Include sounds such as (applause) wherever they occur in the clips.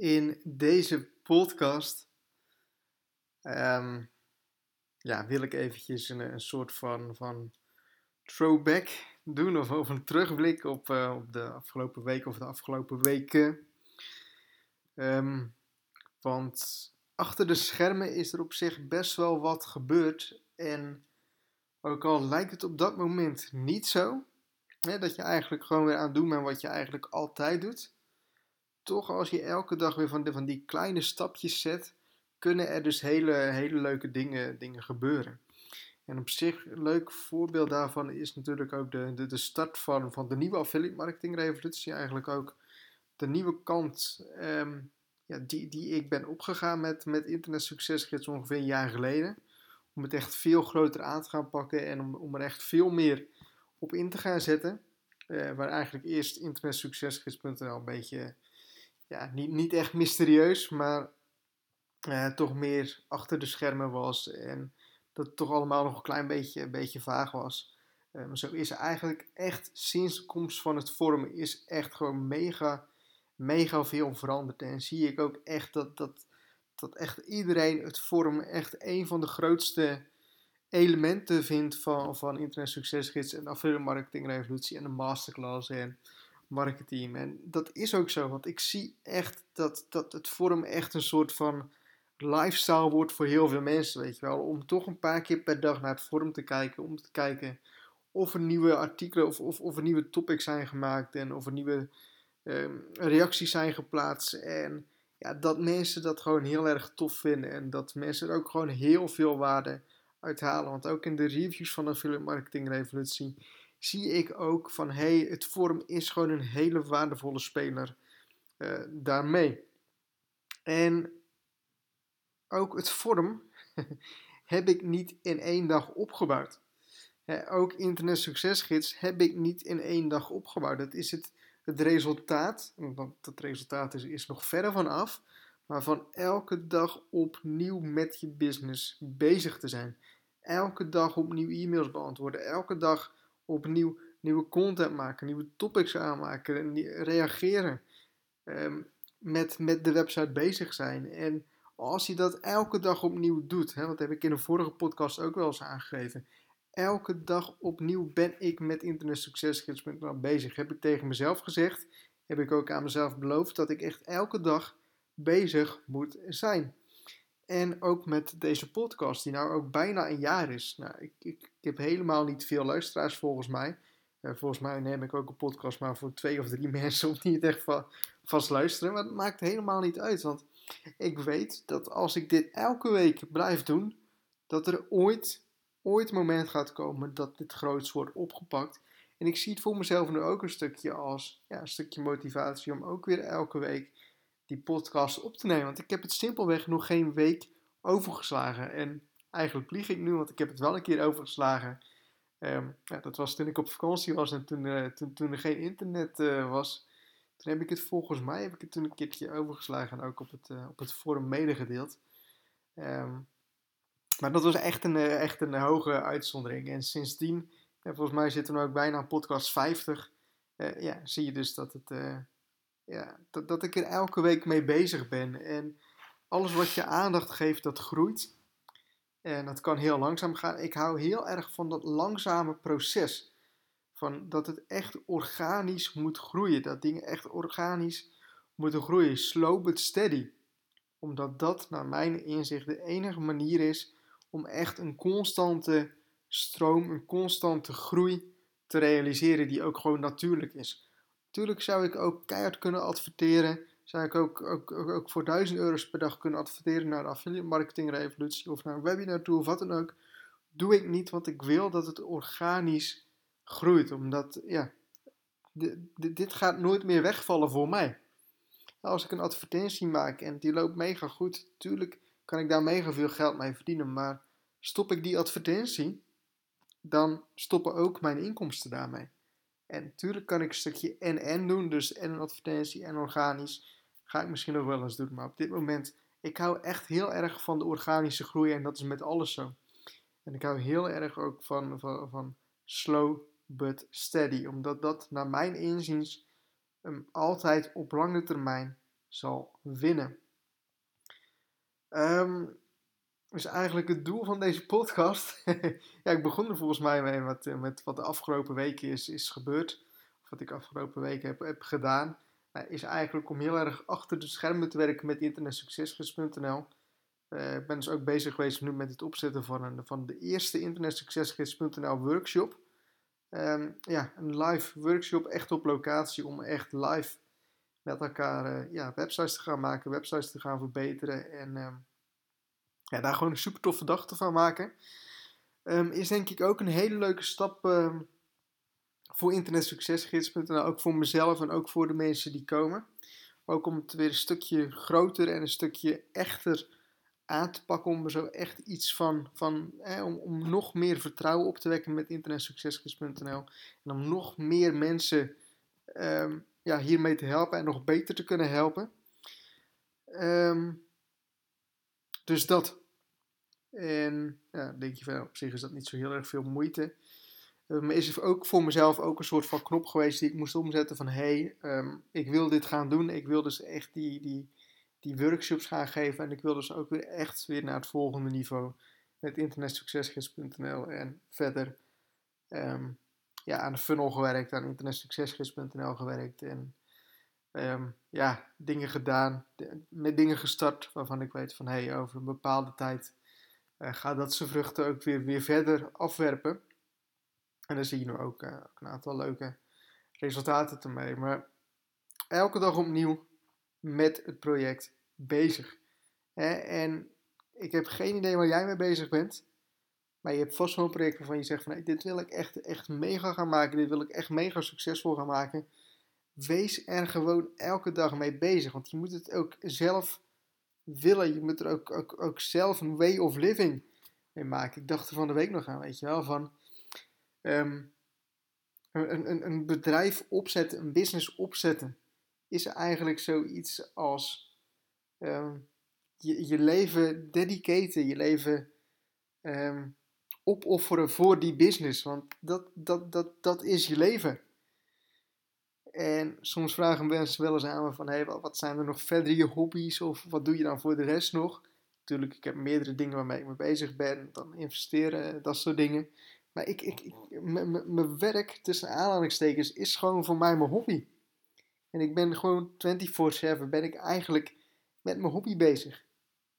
In deze podcast ehm, ja, wil ik eventjes een, een soort van, van throwback doen of, een terugblik op, uh, op de afgelopen week of de afgelopen weken. Ehm, want achter de schermen is er op zich best wel wat gebeurd. En ook al lijkt het op dat moment niet zo, hè, dat je eigenlijk gewoon weer aan het doen bent wat je eigenlijk altijd doet toch als je elke dag weer van, de, van die kleine stapjes zet, kunnen er dus hele, hele leuke dingen, dingen gebeuren. En op zich, een leuk voorbeeld daarvan is natuurlijk ook de, de, de start van, van de nieuwe affiliate marketing revolutie. Eigenlijk ook de nieuwe kant ehm, ja, die, die ik ben opgegaan met, met Internet Succesgids ongeveer een jaar geleden. Om het echt veel groter aan te gaan pakken en om, om er echt veel meer op in te gaan zetten. Uh, waar eigenlijk eerst internetsuccesgids.nl een beetje ja, niet, niet echt mysterieus, maar uh, toch meer achter de schermen was. En dat het toch allemaal nog een klein beetje, een beetje vaag was. Um, zo is eigenlijk echt sinds de komst van het vormen is echt gewoon mega, mega veel veranderd. En zie ik ook echt dat, dat, dat echt iedereen het vormen echt een van de grootste elementen vindt van, van Internet Succesgids en Affiliate Marketing Revolutie en de masterclass en marketing. En dat is ook zo, want ik zie echt dat, dat het forum echt een soort van lifestyle wordt voor heel veel mensen, weet je wel. Om toch een paar keer per dag naar het forum te kijken, om te kijken of er nieuwe artikelen of, of, of er nieuwe topics zijn gemaakt en of er nieuwe ehm, reacties zijn geplaatst. En ja, dat mensen dat gewoon heel erg tof vinden en dat mensen er ook gewoon heel veel waarde uithalen. Want ook in de reviews van de Affiliate Marketing Revolutie zie ik ook van hey, het forum is gewoon een hele waardevolle speler uh, daarmee. En ook het forum (laughs) heb ik niet in één dag opgebouwd. ook Internet Succesgids heb ik niet in één dag opgebouwd. Dat is het, het resultaat, want dat resultaat is, is nog verder van af, maar van elke dag opnieuw met je business bezig te zijn. Elke dag opnieuw e-mails beantwoorden. Elke dag opnieuw nieuwe content maken, nieuwe topics aanmaken, reageren, um, met, met de website bezig zijn. En als je dat elke dag opnieuw doet, hè, dat heb ik in een vorige podcast ook wel eens aangegeven. Elke dag opnieuw ben ik met internetsuccesgids.nl bezig. Heb ik tegen mezelf gezegd, heb ik ook aan mezelf beloofd dat ik echt elke dag bezig moet zijn. En ook met deze podcast, die nou ook bijna een jaar is. Nou, ik, ik, ik heb helemaal niet veel luisteraars volgens mij. Uh, volgens mij neem ik ook een podcast maar voor twee of drie (laughs) mensen om niet echt va vast luisteren. Maar dat maakt helemaal niet uit. Want ik weet dat als ik dit elke week blijf doen, dat er ooit, ooit een moment gaat komen dat dit groots wordt opgepakt. En ik zie het voor mezelf nu ook een stukje als ja, een stukje motivatie om ook weer elke week die podcast op te nemen. Want ik heb het simpelweg nog geen week overgeslagen. En eigenlijk lieg ik nu, want ik heb het wel een keer overgeslagen. Um, ja, dat was toen ik op vakantie was en toen, uh, toen, er geen internet uh, was. Toen heb ik het volgens mij heb ik het toen een keertje overgeslagen en ook op het, uh, op het forum medegedeeld. Um, maar dat was echt een, echt een hoge uitzondering. En sindsdien, volgens mij zitten we ook bijna podcast 50. ja, zie je dus dat het ja, dat, dat ik er elke week mee bezig ben. En alles wat je aandacht geeft, dat groeit. En dat kan heel langzaam gaan. Ik hou heel erg van dat langzame proces. Van dat het echt organisch moet groeien. Dat dingen echt organisch moeten groeien. Slow but steady. Omdat dat, naar mijn inzicht, de enige manier is om echt een constante stroom, een constante groei te realiseren die ook gewoon natuurlijk is. Tuurlijk zou ik ook keihard kunnen adverteren. Zou ik ook, ook, ook, voor 1000 euro's per dag kunnen adverteren naar de affiliate marketing revolutie of naar een webinar toe of wat dan ook. Doe ik niet, want ik wil dat het organisch groeit. Omdat, ja, dit gaat nooit meer wegvallen voor mij. Als ik een advertentie maak en die loopt mega goed, tuurlijk kan ik daar mega veel geld mee verdienen. Maar stop ik die advertentie, dan stoppen ook mijn inkomsten daarmee. En natuurlijk kan ik een stukje en-en doen, dus en een advertentie en organisch. Ga ik misschien nog wel eens doen, maar op dit moment, ik hou echt heel erg van de organische groei en dat is met alles zo. En ik hou heel erg ook van, van, van slow but steady, omdat dat naar mijn inziens altijd op lange termijn zal winnen. Um, is eigenlijk het doel van deze podcast. (laughs) ja, ik begon er volgens mij mee met, eh, met wat de afgelopen weken is, is gebeurd. Of wat ik afgelopen weken heb, heb gedaan. Is eigenlijk om heel erg achter de schermen te werken met internetsuccesgids.nl. Uh, ik ben dus ook bezig geweest nu met het opzetten van, een, van de eerste internetsuccesgids.nl workshop. Um, ja, een live workshop echt op locatie om echt live met elkaar uh, ja, websites te gaan maken, websites te gaan verbeteren en um, ja, daar gewoon een super toffe dag van maken. Um, is denk ik ook een hele leuke stap um, voor internetsuccesgids.nl. Ook voor mezelf en ook voor de mensen die komen. Ook om het weer een stukje groter en een stukje echter aan te pakken. Om er zo echt iets van, van om, om nog meer vertrouwen op te wekken met internetsuccesgids.nl. En om nog meer mensen um, ja, hiermee te helpen en nog beter te kunnen helpen. Dus dat. En ja, denk je van op zich is dat niet zo heel erg veel moeite. Maar is er ook voor mezelf ook een soort van knop geweest die ik moest omzetten van hé, hey, um, ik wil dit gaan doen. Ik wil dus echt die, die, die workshops gaan geven. En ik wil dus ook weer echt weer naar het volgende niveau met internetsuccesgids.nl en verder um, ja, aan de funnel gewerkt, aan internetsuccesgids.nl gewerkt en ja, dingen gedaan, met dingen gestart waarvan ik weet van hé, hey, over een bepaalde tijd gaat dat zijn vruchten ook weer, weer verder afwerpen. En dan zie je nu ook, een aantal leuke resultaten ermee. Maar elke dag opnieuw met het project bezig. Hè? En ik heb geen idee waar jij mee bezig bent. Maar je hebt vast wel een project waarvan je zegt van hey, dit wil ik echt, echt mega gaan maken. Dit wil ik echt mega succesvol gaan maken. Wees er gewoon elke dag mee bezig. Want je moet het ook zelf willen. Je moet er ook, ook, zelf een way of living mee maken. Ik dacht er van de week nog aan, weet je wel. Van um, een, een, een bedrijf opzetten, een business opzetten. Is eigenlijk zoiets als um, je, je leven dedicaten. Je leven um, opofferen voor die business. Want dat, dat, dat, dat is je leven. En soms vragen mensen wel eens aan me van, hey, wat zijn er nog verder je hobby's of wat doe je dan voor de rest nog? Natuurlijk, ik heb meerdere dingen waarmee ik mee bezig ben, dan investeren, dat soort dingen. Maar ik, ik, mijn werk, tussen aanhalingstekens, is gewoon voor mij mijn hobby. En ik ben gewoon 24-7, ben ik eigenlijk met mijn hobby bezig.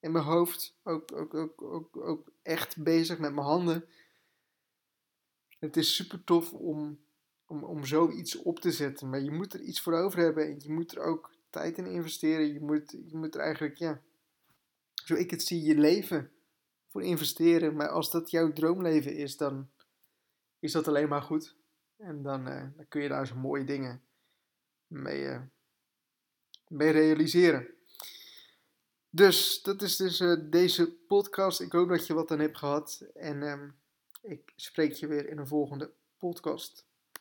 In mijn hoofd ook, ook, ook, ook echt bezig met mijn handen. Het is super tof om, om, om zoiets op te zetten. Maar je moet er iets voor over hebben. En je moet er ook tijd in investeren. Je moet, je moet er eigenlijk, ja, zo ik het zie, je leven voor investeren. Maar als dat jouw droomleven is, dan is dat alleen maar goed. En dan, uh, dan kun je daar zo mooie dingen mee, uh, mee realiseren. Dus dat is dus uh, deze podcast. Ik hoop dat je wat aan hebt gehad. En um, ik spreek je weer in een volgende podcast.